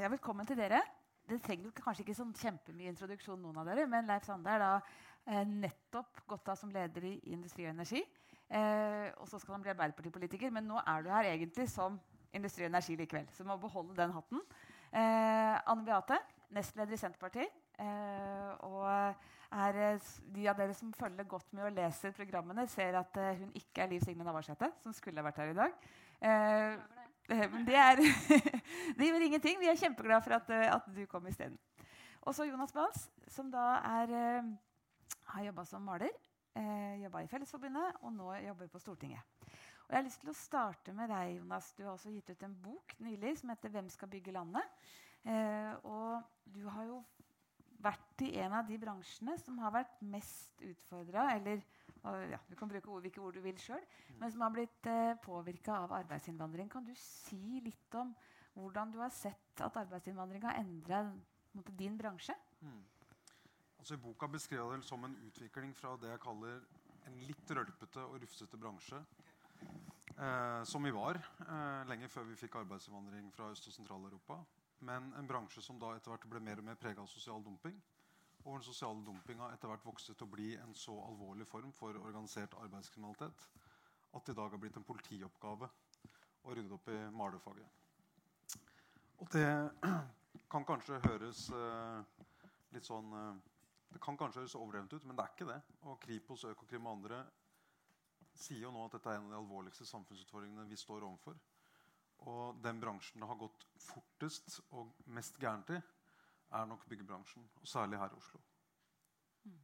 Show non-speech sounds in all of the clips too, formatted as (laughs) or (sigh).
ja, velkommen til dere. Det trenger kanskje ikke sånn kjempemye introduksjon, noen av dere, men Leif Sande er da eh, nettopp gått av som leder i Industri og Energi. Eh, og så skal han bli Arbeiderpartipolitiker, men nå er du her egentlig som Industri og Energi likevel. Så du må beholde den hatten. Eh, Anne Beate, nestleder i Senterpartiet. Eh, og er, eh, de av dere som følger godt med og leser programmene, ser at hun ikke er Liv Signe Navarsete, som skulle vært her i dag. Eh, det, er, (laughs) det gjør ingenting. Vi er kjempeglade for at, at du kom isteden. Og så Jonas Bals, som da er, har jobba som maler. Eh, jobba i Fellesforbundet og nå jobber på Stortinget. Og jeg har lyst til å starte med deg, Jonas. Du har også gitt ut en bok nylig som heter 'Hvem skal bygge landet?' Eh, og du har jo vært i en av de bransjene som har vært mest utfordra, eller ja, du kan bruke ord, hvilke ord du vil sjøl, men som har blitt eh, påvirka av arbeidsinnvandring. Kan du si litt om hvordan du har sett at arbeidsinnvandring har endra din bransje? Mm. Altså, I boka beskriver jeg det som en utvikling fra det jeg kaller en litt rølpete og rufsete bransje. Eh, som vi var eh, lenge før vi fikk arbeidsinnvandring fra Øst- og Sentral-Europa men en bransje som da etter hvert ble mer og mer prega av sosial dumping. Og den sosiale dumpinga etter hvert vokste til å bli en så alvorlig form for organisert arbeidskriminalitet at det i dag har blitt en politioppgave å rydde opp i malerfaget. Og det kan kanskje høres eh, litt sånn eh, Det kan kanskje høres overdrevent ut, men det er ikke det. Og Kripos, Økokrim og andre sier jo nå at dette er en av de alvorligste samfunnsutfordringene vi står overfor. Og den bransjen det har gått fortest og mest gærent i, er nok byggebransjen. Og særlig her i Oslo. Mm.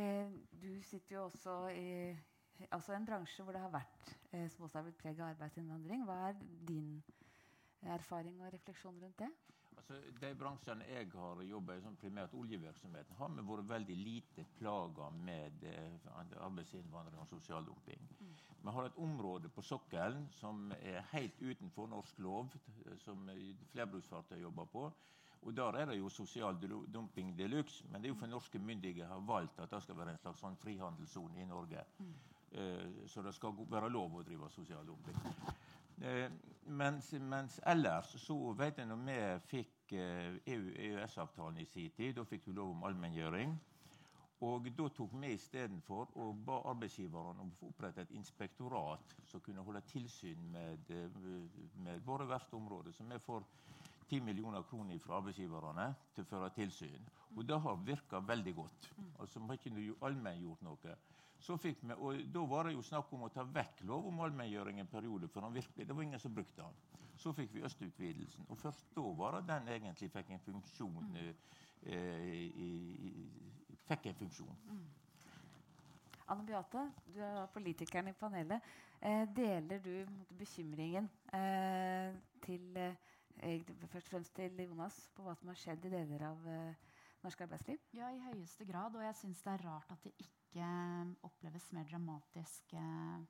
Eh, du sitter jo også i altså en bransje hvor det har vært eh, som også har blitt preg av arbeidsinnvandring. Hva er din erfaring og refleksjon rundt det? Altså, de bransjene jeg har jobba i, som primært oljevirksomheten, har vi vært veldig lite plaga med eh, arbeidsinnvandring og sosial dumping. Mm. Vi har et område på sokkelen som er helt utenfor norsk lov, som flerbruksfartøy jobber på. Og Der er det jo sosial dumping de luxe, men det er jo for norske myndigheter har valgt at det skal være en slags sånn frihandelssone i Norge. Mm. Eh, så det skal være lov å drive sosial dumping. Eh, mens, mens, ellers så vet jeg når vi fikk eh, EU-EØS-avtalen i sin tid, da fikk vi lov om allmenngjøring. Og da tok vi istedenfor og ba arbeidsgiverne om å opprette et inspektorat som kunne holde tilsyn med, eh, med våre verftområder. Så vi får 10 millioner kroner fra arbeidsgiverne til å føre tilsyn. Og det har virka veldig godt. Altså, Vi har ikke allmenngjort noe. Så fikk vi, og Da var det jo snakk om å ta vekk lov om allmenngjøring en periode. for virkelig, Det var ingen som brukte den. Så fikk vi østutvidelsen. Og først da var det den egentlig fikk en funksjon. Mm. Eh, fikk en funksjon. Mm. Anne Beate, du er politikeren i panelet. Eh, deler du bekymringen eh, til eh, først og fremst til Jonas på hva som har skjedd i deler av uh, norsk arbeidsliv? Ja, i høyeste grad. Og jeg syns det er rart at det ikke ikke oppleves mer dramatisk uh,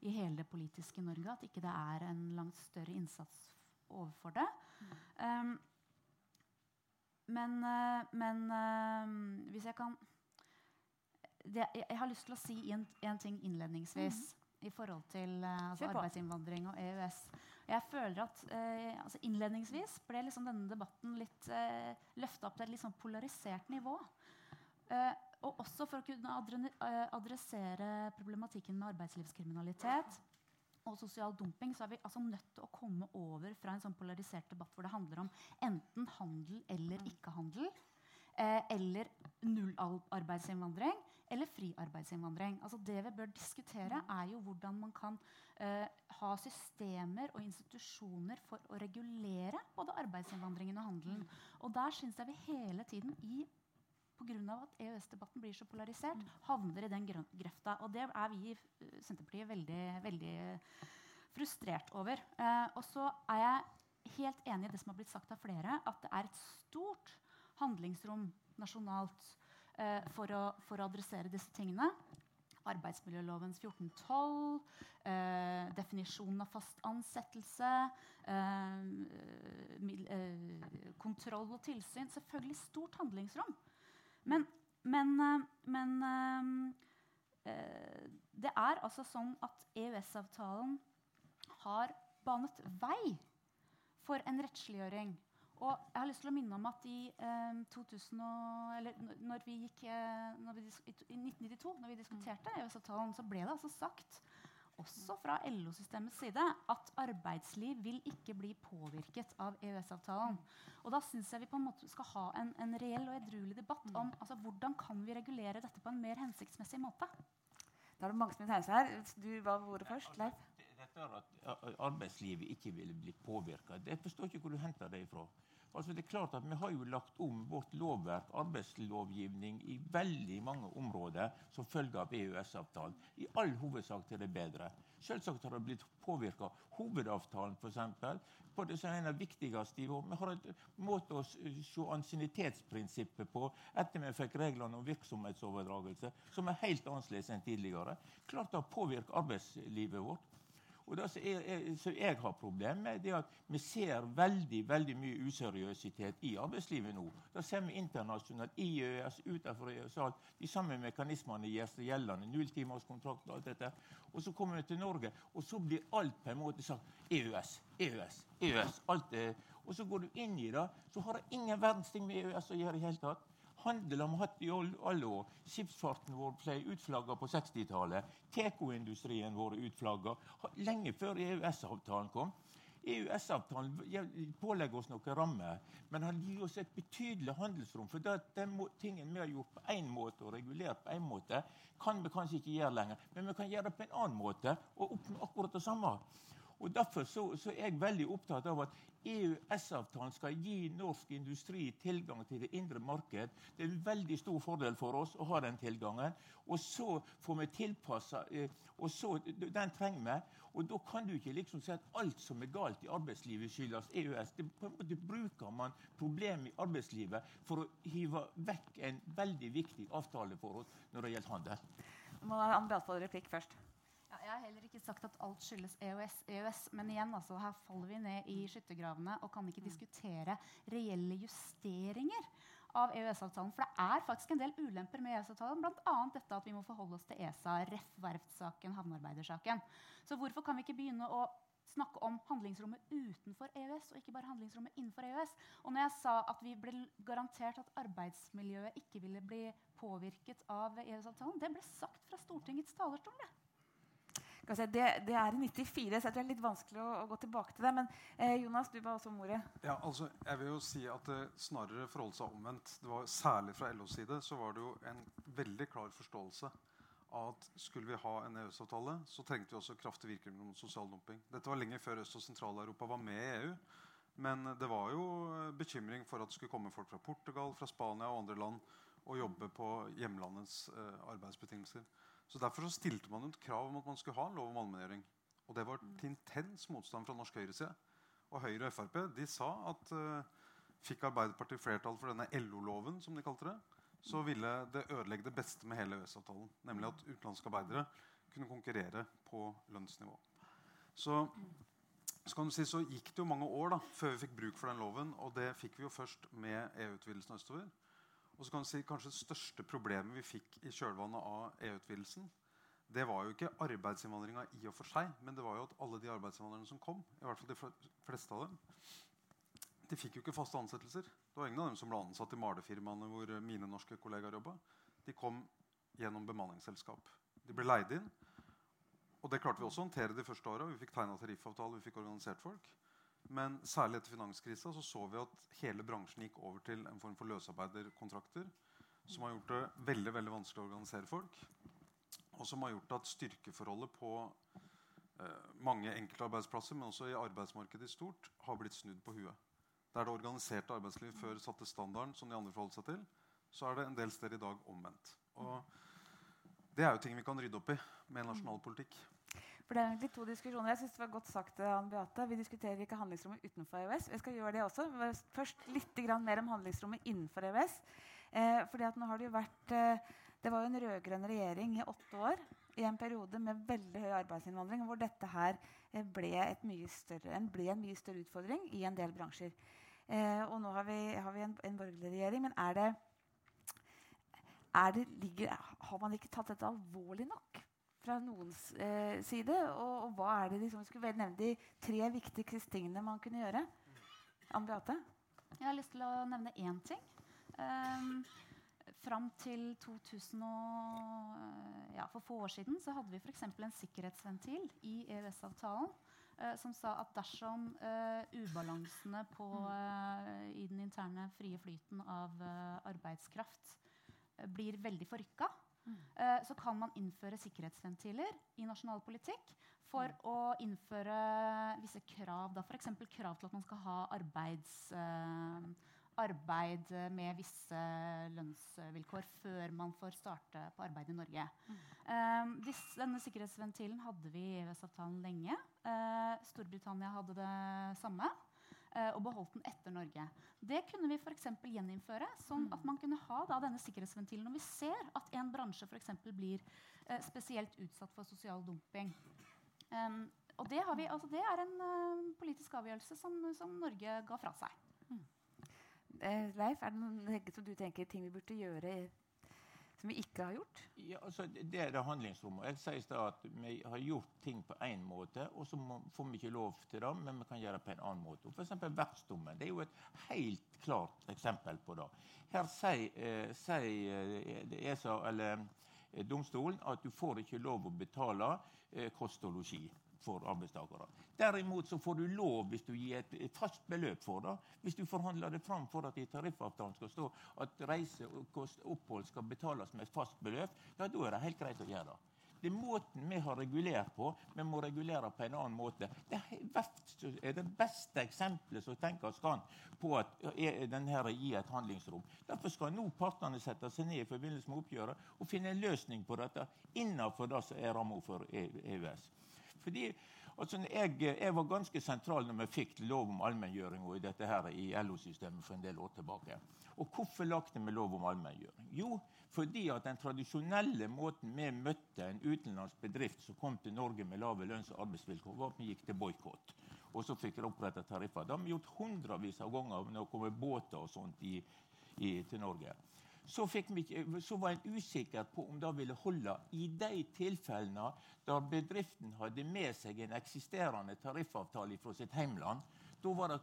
i hele det politiske Norge. At ikke det er en langt større innsats overfor det. Mm. Um, men, uh, men uh, hvis jeg kan det, jeg, jeg, har lyst til å si en, en ting innledningsvis mm. i forhold til altså arbeidsinnvandring og EØS. Jeg føler at altså Innledningsvis ble liksom denne debatten litt uh, løfta opp til et litt sånn polarisert nivå. Eh, og også for å kunne eh, adressere problematikken med arbeidslivskriminalitet og sosial dumping, så er vi altså nødt til å komme over fra en sånn polarisert debatt hvor det handler om enten handel eller ikke-handel. Eh, eller null-arbeidsinnvandring eller fri arbeidsinnvandring. Altså det vi bør diskutere, er jo hvordan man kan uh, ha systemer og institusjoner for å regulere både arbeidsinnvandringen og handelen. Og der syns jeg vi hele tiden i pga. at EØS-debatten blir så polarisert, mm. havner i den grøfta. Og det er vi i eh, Senterpartiet veldig, veldig frustrert over. Eh, og så er jeg helt enig i det som har blitt sagt av flere, at det er et stort handlingsrom nasjonalt for, å, for, å, adressere disse tingene. Arbeidsmiljølovens 1412, eh, definisjonen av fast ansettelse, eh, eh, kontroll og tilsyn. Selvfølgelig stort handlingsrom. Men, men, eh, men eh, det er altså sånn at EØS-avtalen har banet vei for en rettsliggjøring Og jeg har lyst til å minne om at i, eh, 2000 og, eller, når vi gikk, eh, når vi, i 1992, når vi diskuterte EØS-avtalen, så ble det altså sagt også fra LO-systemets side at arbeidsliv vil ikke bli påvirket av EØS-avtalen. Og da syns jeg vi på en måte skal ha en, en reell og edruelig debatt om altså, hvordan kan vi regulere dette på en mer hensiktsmessig måte. Da er det mange som vil tegne seg her. Du var ordet først. Leif? Dette at arbeidslivet ikke vil bli påvirka, jeg forstår ikke hvor du henter det ifra. Altså det er klart at Vi har jo lagt om vårt lovverk, arbeidslovgivning, i veldig mange områder som følge av EØS-avtalen. I all hovedsak til det bedre. Selvsagt har det blitt påvirka. Hovedavtalen, f.eks. På det som er en av viktigste i Vi har en måte å se ansiennitetsprinsippet på etter vi fikk reglene om virksomhetsoverdragelse, som er helt annerledes enn tidligere. Klart det har påvirket arbeidslivet vårt. Og det som jeg, som jeg har problem med, det er at vi ser veldig veldig mye useriøsitet i arbeidslivet nå. Da ser vi internasjonalt, i EØS, utenfor EØS, de samme mekanismene gjør seg gjeldende. Nulltimerskontrakt og alt dette. Og så kommer vi til Norge, og så blir alt på en måte sagt EØS, EØS, EØS. alt det. Og så går du inn i det, så har det ingen verdens ting med EØS å gjøre i hele tatt. Handel har vi hatt i alle år. Skipsfarten vår ble utflagga på 60-tallet. Tekoindustrien vår utflagga lenge før EØS-avtalen kom. EØS-avtalen pålegger oss noen rammer, men han gir oss et betydelig handelsrom. For det, den tingen vi har gjort på én måte og regulert på én måte, kan vi kanskje ikke gjøre lenger. Men vi kan gjøre det på en annen måte og oppnå akkurat det samme. Og Derfor så, så er jeg veldig opptatt av at EØS-avtalen skal gi norsk industri tilgang til det indre marked. Det er en veldig stor fordel for oss å ha den tilgangen. Og så får vi tilpassa eh, og så, Den trenger vi. Og da kan du ikke liksom si at alt som er galt i arbeidslivet, skyldes EØS. Det, på en måte bruker man problemet i arbeidslivet for å hive vekk en veldig viktig avtale for oss når det gjelder handel. Må få replikk først. Jeg har heller ikke sagt at alt skyldes EØS, EØS men igjen, altså, her faller vi ned i skyttergravene og kan ikke mm. diskutere reelle justeringer av EØS-avtalen. For det er faktisk en del ulemper med EØS-avtalen, bl.a. dette at vi må forholde oss til ESA, REF, verftssaken, havnearbeidersaken. Så hvorfor kan vi ikke begynne å snakke om handlingsrommet utenfor EØS og ikke bare handlingsrommet innenfor EØS. Og når jeg sa at vi ble garantert at arbeidsmiljøet ikke ville bli påvirket av EØS-avtalen, det ble sagt fra Stortingets talerstol. Det. Det, det, er i 94, så det er litt vanskelig å, å, gå tilbake til det. Men eh, Jonas, du ba også om ordet. Ja, altså, jeg vil jo si at det snarere forholdt seg omvendt. Det var Særlig fra LOs side så var det jo en veldig klar forståelse av at skulle vi ha en EØS-avtale, så trengte vi også kraftig virkemidler mot sosial dumping. Dette var lenge før Øst- og Sentral-Europa var med i EU. Men det var jo bekymring for at det skulle komme folk fra Portugal, fra Spania og andre land og jobbe på hjemlandets eh, arbeidsbetingelser. Så Derfor så stilte man et krav om at man skulle ha en lov om allmenngjøring. Og det var til intens motstand fra norsk høyreside. Og Høyre og Frp de sa at uh, fikk Arbeiderpartiet flertall for denne LO-loven, som de kalte det, så ville det ødelegge det beste med hele EØS-avtalen. Nemlig at utenlandske arbeidere kunne konkurrere på lønnsnivå. Så, så, kan du si, så gikk det jo mange år da, før vi fikk bruk for den loven. Og det fikk vi jo først med EU-utvidelsen østover. Og så kan si Kanskje det største problemet vi fikk i kjølvannet av EU-utvidelsen, det var jo ikke arbeidsinnvandringa i og for seg, men det var jo at alle de arbeidsinnvandrerne som kom, i hvert fall de fleste av dem, de fikk jo ikke faste ansettelser. Det var ingen av dem som ble ansatt i malefirmaene hvor mine norske kollegaer jobba. De kom gjennom bemanningsselskap. De ble leid inn. Og det klarte vi også å håndtere de første åra. Vi fikk tegna tariffavtale, vi fikk organisert folk. Men særlig etter finanskrisa så, så vi at hele bransjen gikk over til en form for løsarbeiderkontrakter. Som har gjort det veldig veldig vanskelig å organisere folk. Og som har gjort at styrkeforholdet på eh, mange enkeltarbeidsplasser, men også i arbeidsmarkedet i stort, har blitt snudd på huet. Der det organiserte arbeidslivet før satte standarden som de andre forholdt seg til, så er det en del steder i dag omvendt. Og det er jo ting vi kan rydde opp i med nasjonal politikk. For det er egentlig to diskusjoner. Jeg synes det var godt sagt, Anne Beate. Vi diskuterer ikke handlingsrommet utenfor EØS. Jeg skal gjøre det også. Først litt mer om handlingsrommet innenfor EØS. Eh, fordi at nå har Det jo vært, eh, det var jo en rød-grønn regjering i åtte år i en periode med veldig høy arbeidsinnvandring, hvor dette her eh, ble, større, ble, en mye større utfordring i en del bransjer. Eh, og nå har vi, har vi en, en, borgerlig regjering. Men er det, er det ligger, har man ikke tatt dette alvorlig nok? Fra noens eh, side? Og, og, hva er det liksom, skulle nevne de tre viktigste tingene man kunne gjøre? Ann Beate? Jeg har lyst til å nevne én ting. Um, fram til 2000 og, ja, For få år siden så hadde vi f.eks. en sikkerhetsventil i EØS-avtalen uh, som sa at dersom uh, ubalansene på, uh, i den interne frie flyten av arbeidskraft blir veldig forrykka. Så kan man innføre sikkerhetsventiler i nasjonal politikk for mm. å innføre visse krav. F.eks. krav til at man skal ha arbeids arbeid med visse lønnsvilkår før man får starte på arbeid i Norge. Mm. Uh, disse, denne sikkerhetsventilen hadde vi i EØS-avtalen lenge. Uh, Storbritannia hadde det samme. Uh, og beholdt den etter Norge. Det kunne vi for gjeninnføre. sånn at man kunne ha da, denne sikkerhetsventilen når vi ser at en bransje for eksempel, blir eh, spesielt utsatt for sosial dumping. Um, og det, vi, altså, det, er en politisk avgjørelse som, som Norge ga fra seg. Eh, Leif, er det noen som du tenker ting vi burde gjøre som vi ikke har gjort? Ja, altså, Det er det handlingsrommet. Jeg sier da at Vi har gjort ting på én måte, og så får vi ikke lov til det, men vi kan gjøre det på en annen måte. F.eks. vertsdommen. Det er jo et helt klart eksempel på det. Her sier, eh, sier eh, ESA, eller eh, domstolen at du får ikke lov å betale kost og losji for arbeidstakere. Derimot så får du lov hvis du gir et, fast beløp for det. Hvis du forhandler det fram for at i tariffavtalen skal stå at reise og opphold skal betales med et fast beløp, ja, da er det helt greit å gjøre det. Det er måten vi har regulert på. Vi må regulere på en annen måte. Det er det beste eksempelet som tenkes kan på at denne gir et handlingsrom. Derfor skal nå partene sette seg ned i forbindelse med oppgjøret og finne en løsning på dette innenfor det som er ramma for EØS. Fordi altså, jeg, jeg, var ganske sentral når vi fikk lov om allmenngjøring i dette her i LO-systemet for en del år tilbake. Og hvorfor lagde vi lov om allmenngjøring? Jo, fordi at den tradisjonelle måten vi møtte en utenlandsk bedrift som kom til Norge med lave lønns- og arbeidsvilkår, var at vi gikk til boikott. Og så fikk de oppretta tariffer. Det har vi gjort hundrevis av ganger når det kommer båter og sånt i, i, til Norge så, vi, så, var en usikker på om det ville holde i de tilfellene der bedriften hadde med seg en eksisterende tariffavtale fra sitt heimland. Da var det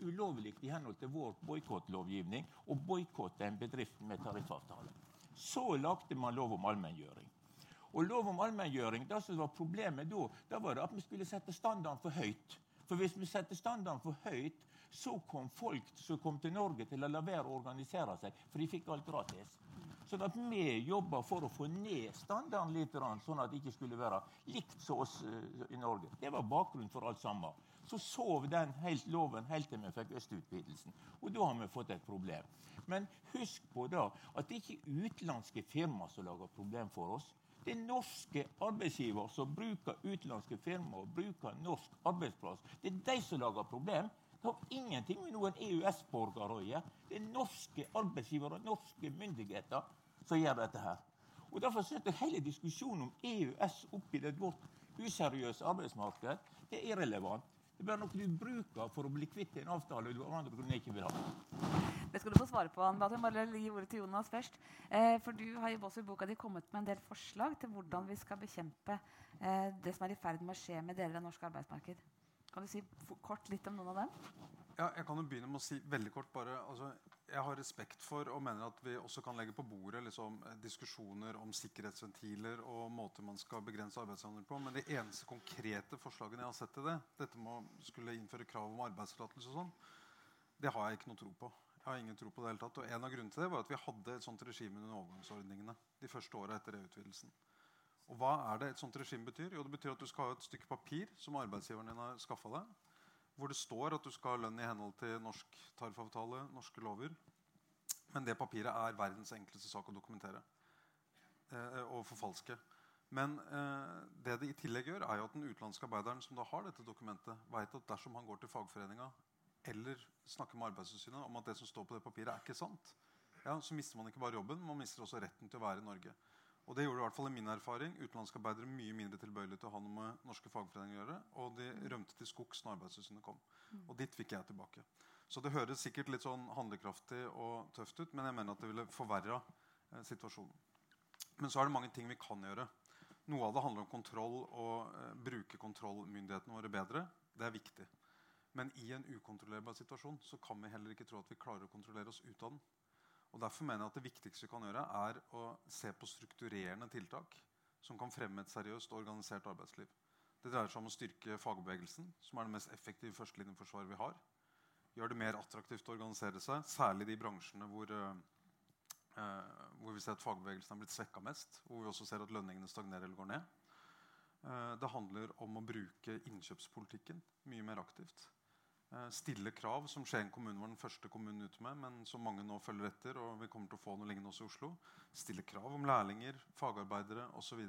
ulovlig i henhold til vår boikottlovgivning å boikotte en bedrift med tariffavtale. Så lagde man lov om allmenngjøring. Og lov om allmenngjøring, Det som var problemet da, da var det at vi skulle sette standarden for høyt. For hvis vi setter standarden for høyt, så kom folk som kom til Norge, til å la være å organisere seg, for de fikk alt gratis. Sånn at vi jobba for å få ned standarden litt, sånn at det ikke skulle være likt som oss eh, i Norge. Det var bakgrunnen for alt sammen. Så sov den helt loven helt til vi fikk østutvidelsen. Og da har vi fått et problem. Men husk på da at det ikke er utenlandske firmaer som lager problem for oss. Det er norske arbeidsgiver som bruker utenlandske firmaer og bruker norsk arbeidsplass. Det er de som lager problem. Det har ingenting med noen EØS-borgere å gjøre. Det er norske arbeidsgivere og norske myndigheter som gjør dette her. Og Derfor setter hele diskusjonen om EØS opp i det vårt useriøse arbeidsmarked. Det er irrelevant. Det er bare noe du bruker for å bli kvitt en avtale du av andre grunner ikke vil ha. Det skal du få svare på. Anne Bare gi ordet til Jonas først. Eh, for du har også i boka di kommet med en del forslag til hvordan vi skal bekjempe eh, det som er i ferd med å skje med deler av norsk arbeidsmarked. Kan du si kort litt om noen av dem? Ja, jeg kan jo begynne med å si veldig kort bare, altså, Jeg har respekt for og mener at vi også kan legge på bordet liksom, diskusjoner om sikkerhetsventiler og måter man skal begrense arbeidshandel på. Men de eneste konkrete forslagene jeg har sett til det, dette med å skulle innføre krav om arbeidstillatelse og sånn, det har jeg ikke noe tro på. Jeg har ingen tro på det hele tatt. Og En av grunnene til det var at vi hadde et sånt regime under overgangsordningene de første åra etter EU-utvidelsen. Og Hva er det et sånt regime betyr? Jo, Det betyr at du skal ha et stykke papir som arbeidsgiveren din har skaffa deg, hvor det står at du skal ha lønn i henhold til norsk tariffavtale, norske lover. Men det papiret er verdens enkleste sak å dokumentere eh, og forfalske. Men eh, det det i tillegg gjør, er jo at den utenlandske arbeideren som da har dette dokumentet, vet at dersom han går til fagforeninga eller snakker med Arbeidstilsynet om at det som står på det papiret, er ikke sant, ja, så mister man ikke bare jobben, man mister også retten til å være i Norge. Og det gjorde i hvert fall i min erfaring. Utenlandske arbeidere mye mindre tilbøyelige til å ha noe med norske fagforeninger å gjøre. Og de rømte til skogs når Arbeidstilsynet kom. Mm. Og dit fikk jeg tilbake. Så det høres sikkert litt sånn handlekraftig og tøft ut, men jeg mener at det ville forverra eh, situasjonen. Men så er det mange ting vi kan gjøre. Noe av det handler om kontroll og eh, bruke kontrollmyndighetene våre bedre. Det er viktig. Men i en ukontrollerbar situasjon så kan vi heller ikke tro at vi klarer å kontrollere oss ut av den. Og Derfor mener jeg at det viktigste vi kan gjøre, er å se på strukturerende tiltak som kan fremme et seriøst og organisert arbeidsliv. Det dreier seg om å styrke fagbevegelsen, som er det mest effektive førstelinjeforsvaret vi har. Gjøre det mer attraktivt å organisere seg, særlig de bransjene hvor, uh, hvor vi ser at fagbevegelsen har blitt svekka mest. Hvor vi også ser at lønningene stagnerer eller går ned. Uh, det handler om å bruke innkjøpspolitikken mye mer aktivt. Eh, stille krav, som Skien kommune var den første kommunen ute med, men som mange nå følger etter. og vi kommer til å få noe lignende også i Oslo. Stille krav om lærlinger, fagarbeidere osv.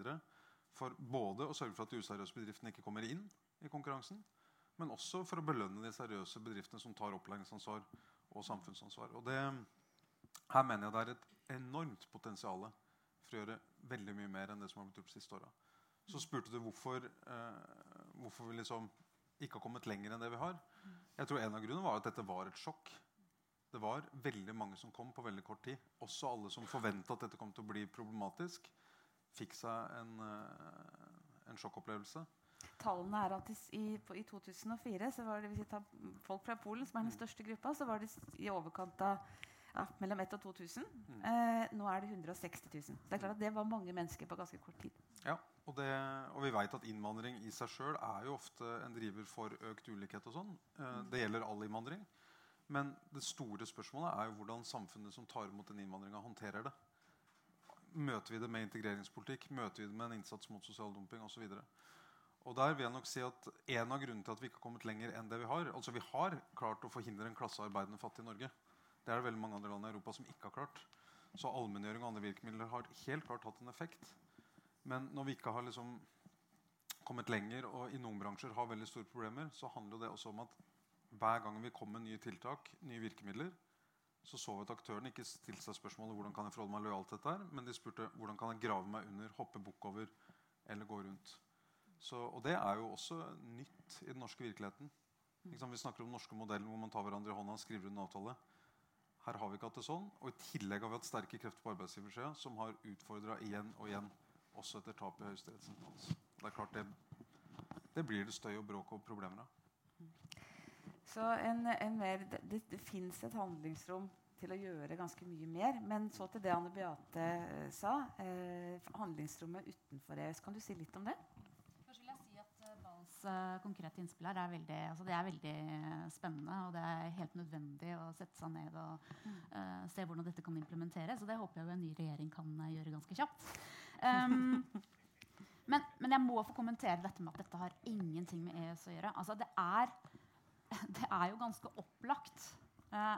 For både å sørge for at de useriøse bedriftene ikke kommer inn i konkurransen, men også for å belønne de seriøse bedriftene som tar opplæringsansvar og samfunnsansvar. Og det, her mener jeg det er et enormt potensial for å gjøre veldig mye mer enn det som har blitt gjort de siste åra. Så spurte du hvorfor, eh, hvorfor vi liksom ikke har kommet lenger enn det vi har. Jeg tror En av grunnene var at dette var et sjokk. Det var veldig mange som kom på veldig kort tid. Også alle som forventa at dette kom til å bli problematisk, fikk seg en, uh, en sjokkopplevelse. Tallene er at i, i 2004 så var det, hvis vi tar folk fra Polen, som er den mm. største gruppa, så var det i overkant av ja, mellom 1000 og 2000. Mm. Eh, nå er det 160 000. Det er klart at det var mange mennesker på ganske kort tid. Ja, og, det, og, vi vet at innvandring i seg sjøl er jo ofte en driver for økt ulikhet. og sånn. Eh, det gjelder all innvandring. Men det store spørsmålet er jo hvordan samfunnet som tar imot den innvandringa, håndterer det. Møter vi det med integreringspolitikk? Møter vi det med en innsats mot sosial dumping osv.? Og der vil jeg nok si at En av grunnene til at vi ikke har kommet lenger enn det vi har altså Vi har klart å forhindre en klassearbeidende fattig i Norge. Det er det veldig mange andre land i Europa som ikke har klart. Så allmenngjøring og andre virkemidler har helt klart hatt en effekt. Men når vi ikke har liksom kommet lenger og i noen bransjer har veldig store problemer, så handler det også om at hver gang vi kom med nye tiltak, nye virkemidler, så så vi at aktørene ikke stilte seg spørsmålet hvordan kan jeg forholde meg lojalt til dette, men de spurte hvordan kan jeg grave meg under, hoppe bukk over eller gå rundt. Så, og det er jo også nytt i den norske virkeligheten. Vi snakker om den norske modellen hvor man tar hverandre i hånda og skriver under avtale. Her har vi ikke hatt det sånn. Og i tillegg har vi hatt sterke krefter på arbeidsgiversida som har utfordra igjen og igjen også etter tapet i høyesterettsinstans. Det er klart det, det, blir det støy og bråk og problemer av. Så en, en mer, det, det, det fins et handlingsrom til å gjøre ganske mye mer. Men så til det Anne Beate eh, sa. Eh, handlingsrommet utenfor EØS. Kan du si litt om det? Først vil jeg si at uh, Balls uh, konkrete innspill her er veldig, altså det er veldig spennende. Og det er helt nødvendig å sette seg ned og uh, se hvordan dette kan implementeres. Og det håper jeg en ny regjering kan gjøre ganske kjapt. Um, men, men, jeg må få kommentere dette med at dette har ingenting med EØS å gjøre. Altså, det, er, (laughs) det er jo ganske opplagt. Uh,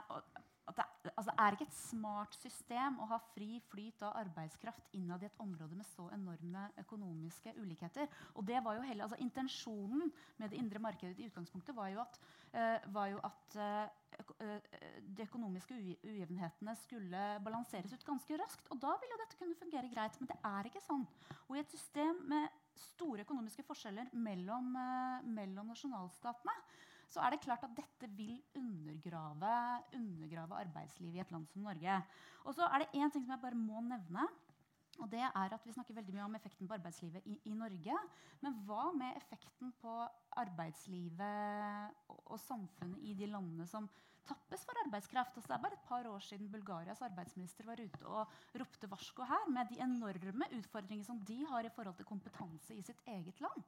at det, altså, er ikke et smart system å ha fri flyt av arbeidskraft innad i et område med så enorme økonomiske ulikheter. Og det var jo hele, altså, Intensjonen med det indre markedet i utgangspunktet var jo at, uh, var jo at uh, de økonomiske ujevnhetene skulle balanseres ut ganske raskt. Og da ville jo dette kunne fungere greit. Men det er ikke sånn. Og i et system med store økonomiske forskjeller mellom, mellom nasjonalstatene så er det klart at dette vil undergrave, undergrave arbeidslivet i et land som Norge. Og så er det én ting som jeg bare må nevne. Og det er at Vi snakker veldig mye om effekten på arbeidslivet i, i Norge. Men hva med effekten på arbeidslivet og, og, samfunnet i de landene som tappes for arbeidskraft? Altså, det er bare et par år siden Bulgarias arbeidsminister var ute og ropte varsko her med de enorme utfordringene som de har i forhold til kompetanse i sitt eget land.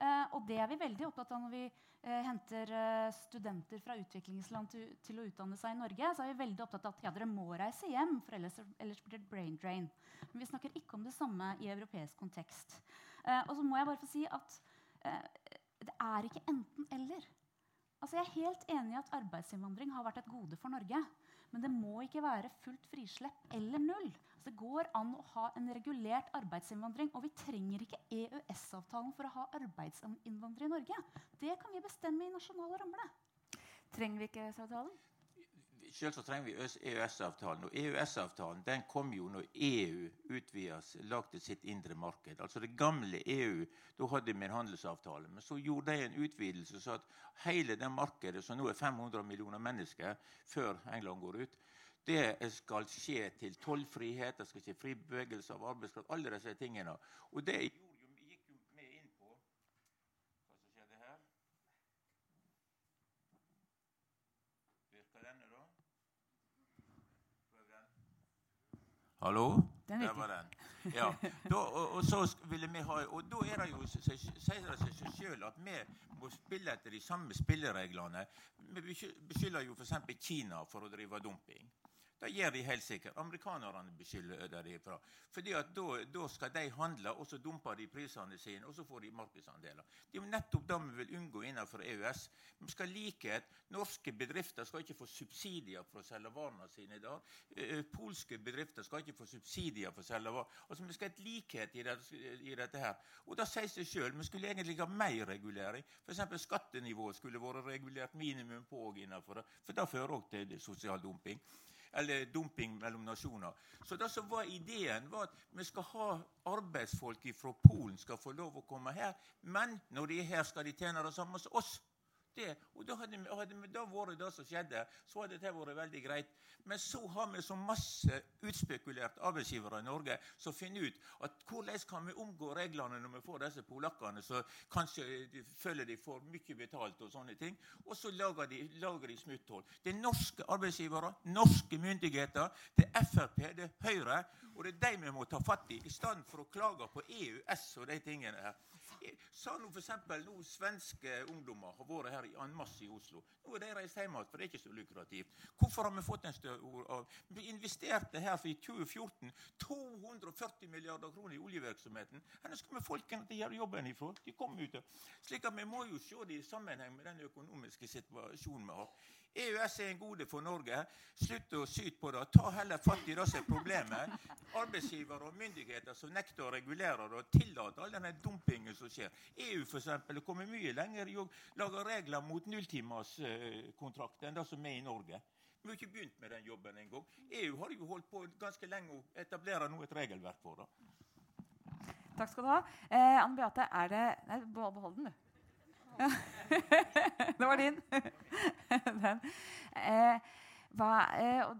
Uh, og det er vi veldig opptatt av når vi uh, henter uh, studenter fra utviklingsland til, til, å utdanne seg i Norge. så er vi veldig opptatt av at ja, dere må reise hjem, for ellers, ellers blir det brain drain. Men vi snakker ikke om det samme i europeisk kontekst. og så må jeg bare få si at det er ikke enten-eller. Altså, jeg er helt enig i at arbeidsinnvandring har vært et gode for Norge. Men det må ikke være fullt frislepp eller null. Altså, det går an å ha en regulert arbeidsinnvandring. Og vi trenger ikke EØS-avtalen for å ha arbeidsinnvandring i Norge. Det kan vi bestemme i nasjonale rammer. Trenger vi ikke EØS-avtalen? Selv så trenger vi EØS-avtalen. Og EØS-avtalen den kom jo når EU utvides, lagde sitt indre marked. Altså det gamle EU, da hadde vi en handelsavtale. Men så gjorde de en utvidelse så at hele det markedet, som nå er 500 millioner mennesker før England går ut, det skal skje til tollfrihet, det skal skje fri bevegelse av arbeidskraft. alle disse tingene. Og det gikk jo med inn på Hva som skjedde her? Virker denne, da? Prøv den. Hallo? Den Der var den. Ja. Da, og, og, så ville vi ha, og da er det jo, sier det seg selv at vi må spille etter de samme spillereglene. Vi beskylder jo f.eks. Kina for å drive dumping. Det gjør de helt sikkert. Amerikanerne beskylder de fra. Fordi at da, da skal de handle, og så dumper de prisene sine, og så får de markedsandeler. Det er jo nettopp det vi vil unngå innenfor EØS. Vi skal likhet. Norske bedrifter skal ikke få subsidier for å selge varene sine i dag. Eh, Polske bedrifter skal ikke få subsidier for å selge varer. Altså, Vi skal ha et likhet i, det, i dette her. Og det sier seg sjøl. Vi skulle egentlig ha mer regulering. F.eks. skattenivået skulle vært regulert minimum på og innenfor det. For det fører òg til sosial dumping eller dumping mellom nasjoner. Så det som var ideen, var at vi skal ha arbeidsfolk fra Polen skal få lov å komme her. Men når de er her, skal de tjene det samme som oss. Det, og da hadde, hadde da vært det som skjedde, så hadde det vært veldig greit. Men så har vi så masse utspekulerte arbeidsgivere i Norge som finner ut at hvordan kan vi omgå reglene når vi får disse polakkene som kanskje de føler de får mye betalt og sånne ting. Og så lager de, lager de smutthull. Det er norske arbeidsgivere, norske myndigheter, det er Frp, det er Høyre. Og det er de vi må ta fatt i, i stedet for å klage på EØS og de tingene her. Sa nå eksempel, nå Svenske ungdommer har vært her en masse i Oslo. Nå er de reist hjem igjen, for det er ikke så lukrativt. Hvorfor har vi fått en større av Vi investerte her for i 2014 240 milliarder kroner i oljevirksomheten. Hvor skulle folkene til å gjøre jobben ifra? De kommer ut. Slik at vi må jo se det i sammenheng med den økonomiske situasjonen vi har. EØS er en gode for Norge. Slutt å syte på det. Ta heller fatt i det som er problemet. Arbeidsgivere og myndigheter som nekter å regulere det og tillater all denne dumpingen som skjer. EU for eksempel, er kommet mye lenger i å lage regler mot nulltimerskontrakter enn det som er i Norge. Vi har ikke begynt med den jobben engang. EU har jo holdt på ganske lenge å etablere nå et regelverk for det. Takk skal du ha. Eh, Anne Beate, er det Nei, behold den, du. Ja. (laughs) det var din. (laughs) den. Eh, hva, eh,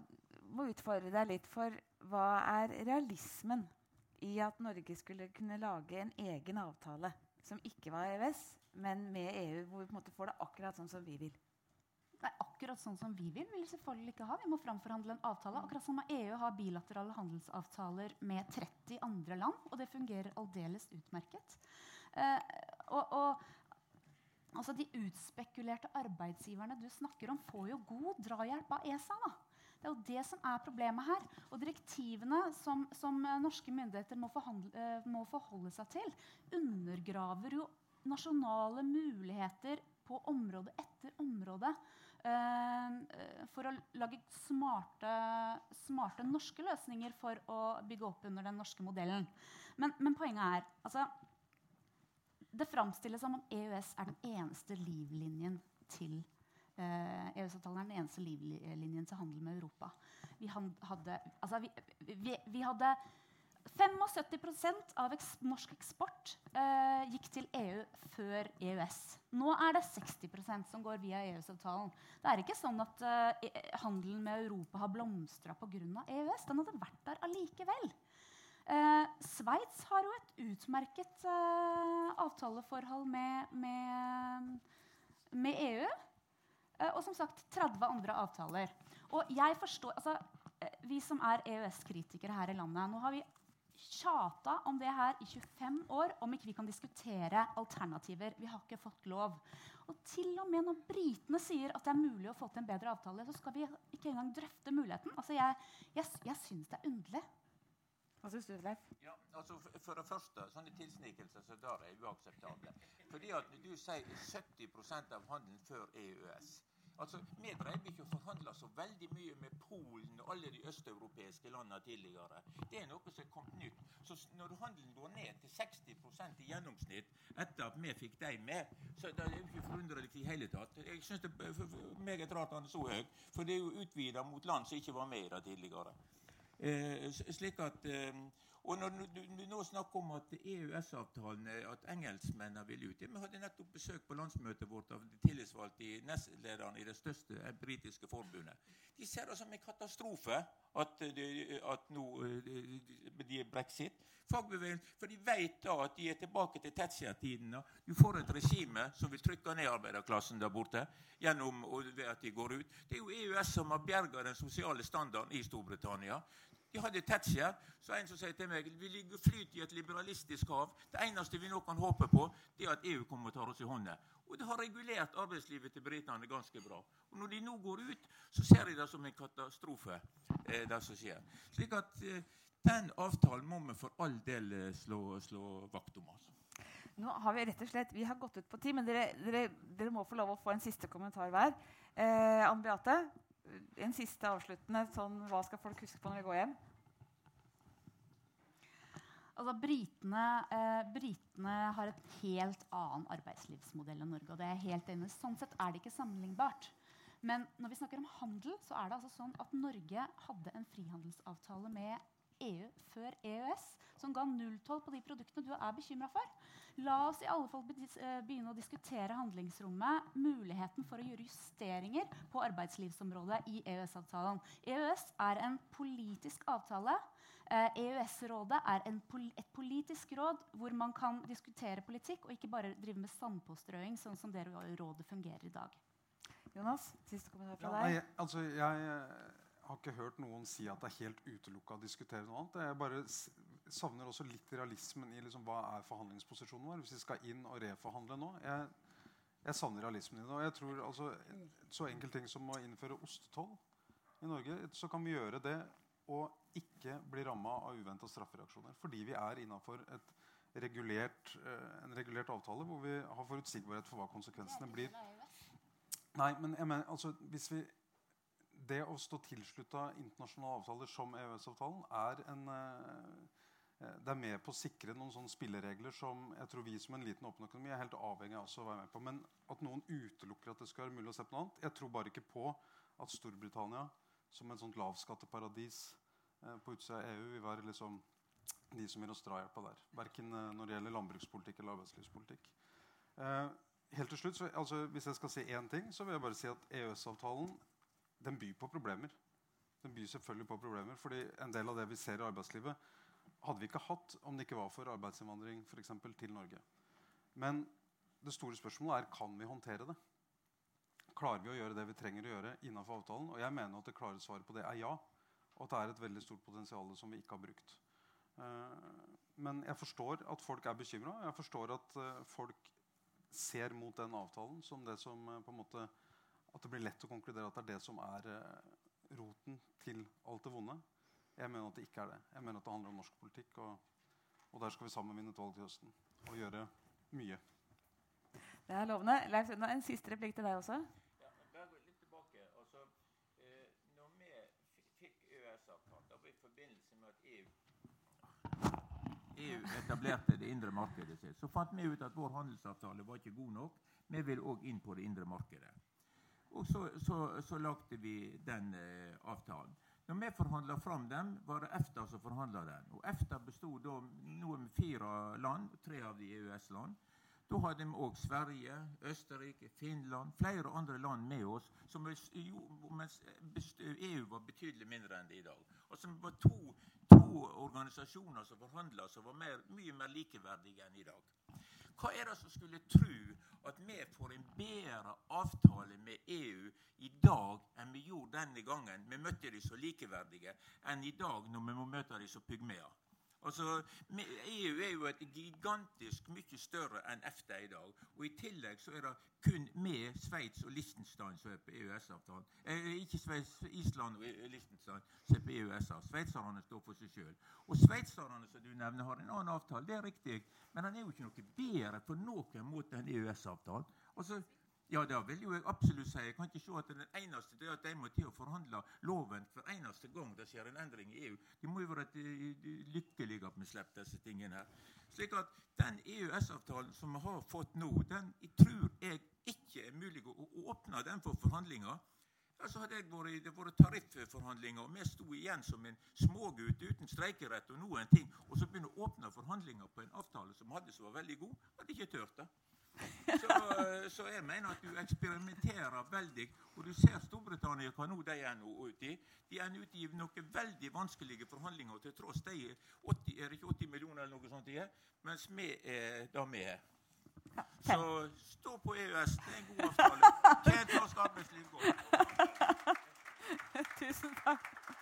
må utfordre deg litt for hva er realismen i at Norge skulle kunne lage en egen avtale som ikke var EØS, men med EU, hvor vi på en måte får det akkurat sånn som vi vil? Nei, akkurat sånn som vi vil, vil vi selvfølgelig ikke ha. Vi må framforhandle en avtale. Akkurat som EU har bilaterale handelsavtaler med 30 andre land. Og det fungerer aldeles utmerket. Eh, og, og altså De utspekulerte arbeidsgiverne du snakker om, får jo god drahjelp av ESA. da. Det er jo det som er problemet her. Og direktivene som, som eh, norske myndigheter må, eh, må forholde seg til, undergraver jo nasjonale muligheter på område etter område eh, for å lage smarte, smarte norske løsninger for å bygge opp under den norske modellen. Men, men poenget er altså, Det framstilles som om EØS er den eneste livlinjen til eh, EØS-avtalen er den eneste livlinjen til handel med Europa. Vi hadde, altså, vi, vi, vi hadde 75 av eks norsk eksport eh, gikk til EU før EØS. Nå er det 60% som går via EØS-avtalen. Det er ikke sånn at eh, e- handelen med Europa har blomstra pga. EØS. Den hadde vært der allikevel. Eh, Sveits har jo et utmerket eh, avtaleforhold med, med, med EU. Eh, og som sagt 30 andre avtaler. Og jeg forstår, altså, eh, Vi som er EØS-kritikere her i landet Nå har vi tjata om det her i 25 år, om ikke vi kan diskutere alternativer. Vi har ikke fått lov. Og til og med når britene sier at det er mulig å få til en bedre avtale, så skal vi ikke engang drøfte muligheten. Altså, Jeg, jeg, jeg syns det er underlig. Hva syns du, Leif? Ja, altså for, for det første, sånne tilsnikelser så der er uakseptable. Fordi at du sier 70% av handelen før EØS. Altså, Vi drev ikke å forhandle så veldig mye med Polen og alle de østeuropeiske landene tidligere. Det er noe som er kommet nytt. Så når handelen går ned til 60% i gjennomsnitt etter at vi fikk dem med, så det er jo ikke forunderlig i hele tatt. Jeg syns det er meget rart han er så høy, for det er jo utvida mot land som ikke var med i det tidligere. Eh, slik at, eh, og når du, nå snakker om at EØS-avtalen er at engelskmennene vil ut Vi hadde nettopp besøk på landsmøtet vårt av de tillitsvalgte i nestlederen i det største eh, britiske forbundet. De ser det som en katastrofe at, eh, at nå eh, de- er brexit. For de vet da at de er tilbake til Tetzschner-tiden. Du får et regime som vil trykke ned arbeiderklassen der borte gjennom ved at de går ut. Det er jo EØS som har berga den sosiale standarden i Storbritannia. De hadde Thatcher. Så en som sier til meg vi ligger flyter i et liberalistisk hav. Det eneste vi nå kan håpe på, det er at EU kommer og tar oss i hånda. Og det har regulert arbeidslivet til britene ganske bra. Og når de nå går ut, så ser de det som en katastrofe, eh, det som skjer. Slik at eh, den avtalen må vi for all del eh, slå, slå vakt om. altså. Nå har Vi rett og slett, vi har gått ut på tid, men dere, dere, dere må få lov å få en siste kommentar hver. Eh, Anne Beate, en siste avsluttende sånn, Hva skal folk huske på når vi går hjem? Altså, britene, eh, britene har et helt annen arbeidslivsmodell enn Norge. og det er helt enig. Sånn sett er det ikke sammenlignbart. Men når vi snakker om handel, så er det altså sånn at Norge hadde en frihandelsavtale med EU før EØS som ga nulltoll på de produktene du er bekymra for. La oss i alle fall eh, begynne å diskutere handlingsrommet, muligheten for å gjøre justeringer på arbeidslivsområdet i EØS-avtalen. EØS er en politisk avtale. Eh, EØS-rådet er en pol et politisk råd hvor man kan diskutere politikk og ikke bare drive med sandpåstrøing, sånn som det rådet fungerer i dag. Jonas, siste kommentar Ja, fra nei, deg. altså, jeg eh, har ikke hørt noen si at det er helt utelukka å diskutere noe annet. Jeg bare savner også litt realismen i liksom, hva er forhandlingsposisjonen vår. Hvis vi skal inn og reforhandle nå. Jeg, jeg savner realismen i det. Og jeg tror altså, Så enkel ting som å innføre ostetoll i Norge, så kan vi gjøre det og ikke bli ramma av uventa straffereaksjoner. Fordi vi er innafor regulert, eh, en regulert avtale hvor vi har forutsigbarhet for hva konsekvensene blir. Nei, men jeg mener, altså, hvis vi, det å stå tilslutta internasjonale avtaler som EØS-avtalen er en eh, det er med på å sikre noen sånne spilleregler som jeg tror vi som en liten åpen økonomi er helt avhengig av å være med på. Men at noen utelukker at det skal være mulig å se på noe annet Jeg tror bare ikke på at Storbritannia som et sånt lavskatteparadis eh, på utsida av EU vil være liksom de som gir oss drahjelpa der. Verken eh, når det gjelder landbrukspolitikk eller arbeidslivspolitikk. Eh, helt til slutt, så, altså, Hvis jeg skal si én ting, så vil jeg bare si at EØS-avtalen den byr på problemer. Den byr selvfølgelig på problemer, fordi En del av det vi ser i arbeidslivet, hadde vi ikke hatt om det ikke var for arbeidsinnvandring for eksempel, til Norge. Men det store spørsmålet er kan vi håndtere det. Klarer vi å gjøre det vi trenger å gjøre innenfor avtalen? Og jeg mener at det klare svaret på det er ja. Og at det er et veldig stort potensial som vi ikke har brukt. Eh, men jeg forstår at folk er bekymra. Jeg forstår at eh, folk ser mot den avtalen som det som eh, på en måte At det blir lett å konkludere at det er det som er roten til alt det vonde. Jeg mener at det ikke er det. Jeg mener at det handler om norsk politikk. Og, og der skal vi sammen vinne et valg til høsten og gjøre mye. Det er lovende. Leif Sunna, en siste replikk til deg også. Ja, men bare litt tilbake. Altså, eh, når vi fikk EØS-avtalen, var i forbindelse med at EU EU etablerte det indre markedet sitt, så fant vi ut at vår handelsavtale var ikke god nok. Vi vil òg inn på det indre markedet. Og så, så, så lagde vi den eh, avtalen. Når vi forhandla fram den, var det EFTA som forhandla den. Og EFTA bestod da noe med fire land, tre av de EØS-land. Da hadde vi òg Sverige, Østerrike, Finland, flere andre land med oss. Som jo, mens EU var betydelig mindre enn det i dag. Altså det var to, to organisasjoner som forhandla som var mer, mye mer likeverdige enn i dag. Hva er det som skulle tro at vi får en bedre avtale med EU i dag enn vi gjorde denne gangen vi møtte de så likeverdige, enn i dag når vi må møte de som pygmeer? Altså, EU er jo et gigantisk mye større enn EFTA i dag. Og i tillegg så er det kun med Sveits og Liechtenstein som er på EØS-avtalen. Eh, ikke Sveits, Island og eh, Liechtenstein som er på EØS-avtalen. Sveitserne står for seg sjøl. Og sveitserne som du nevner, har en annen avtale. Det er riktig. Men den er jo ikke noe bedre på noen måte enn EØS-avtalen. Altså, ja, det vil jo jeg absolutt si. Jeg kan ikke se at den eneste det er at de må til å forhandle loven hver eneste gang det skjer en endring i EU. De må jo være lykkelige at vi slipper disse tingene her. Slik at den EØS-avtalen som vi har fått nå, den jeg tror jeg ikke er mulig å, åpne den for forhandlinger. Altså hadde jeg vært, det vært tarifforhandlinger, og vi sto igjen som en smågutt uten streikerett og noen ting, og så begynne å åpne forhandlinger på en avtale som hadde som var veldig god, hadde ikke turt det. Så, så jeg mener at du eksperimenterer veldig. Og du ser Storbritannia hva nå de er nå ute i. De er ute i noen veldig vanskelige forhandlinger til tross de er 80, er det ikke 80 millioner eller noe sånt de er, mens vi er da vi er. Så stå på EØS. Det er en god avtale. Tjent norsk arbeidsliv godt. (laughs) Tusen takk.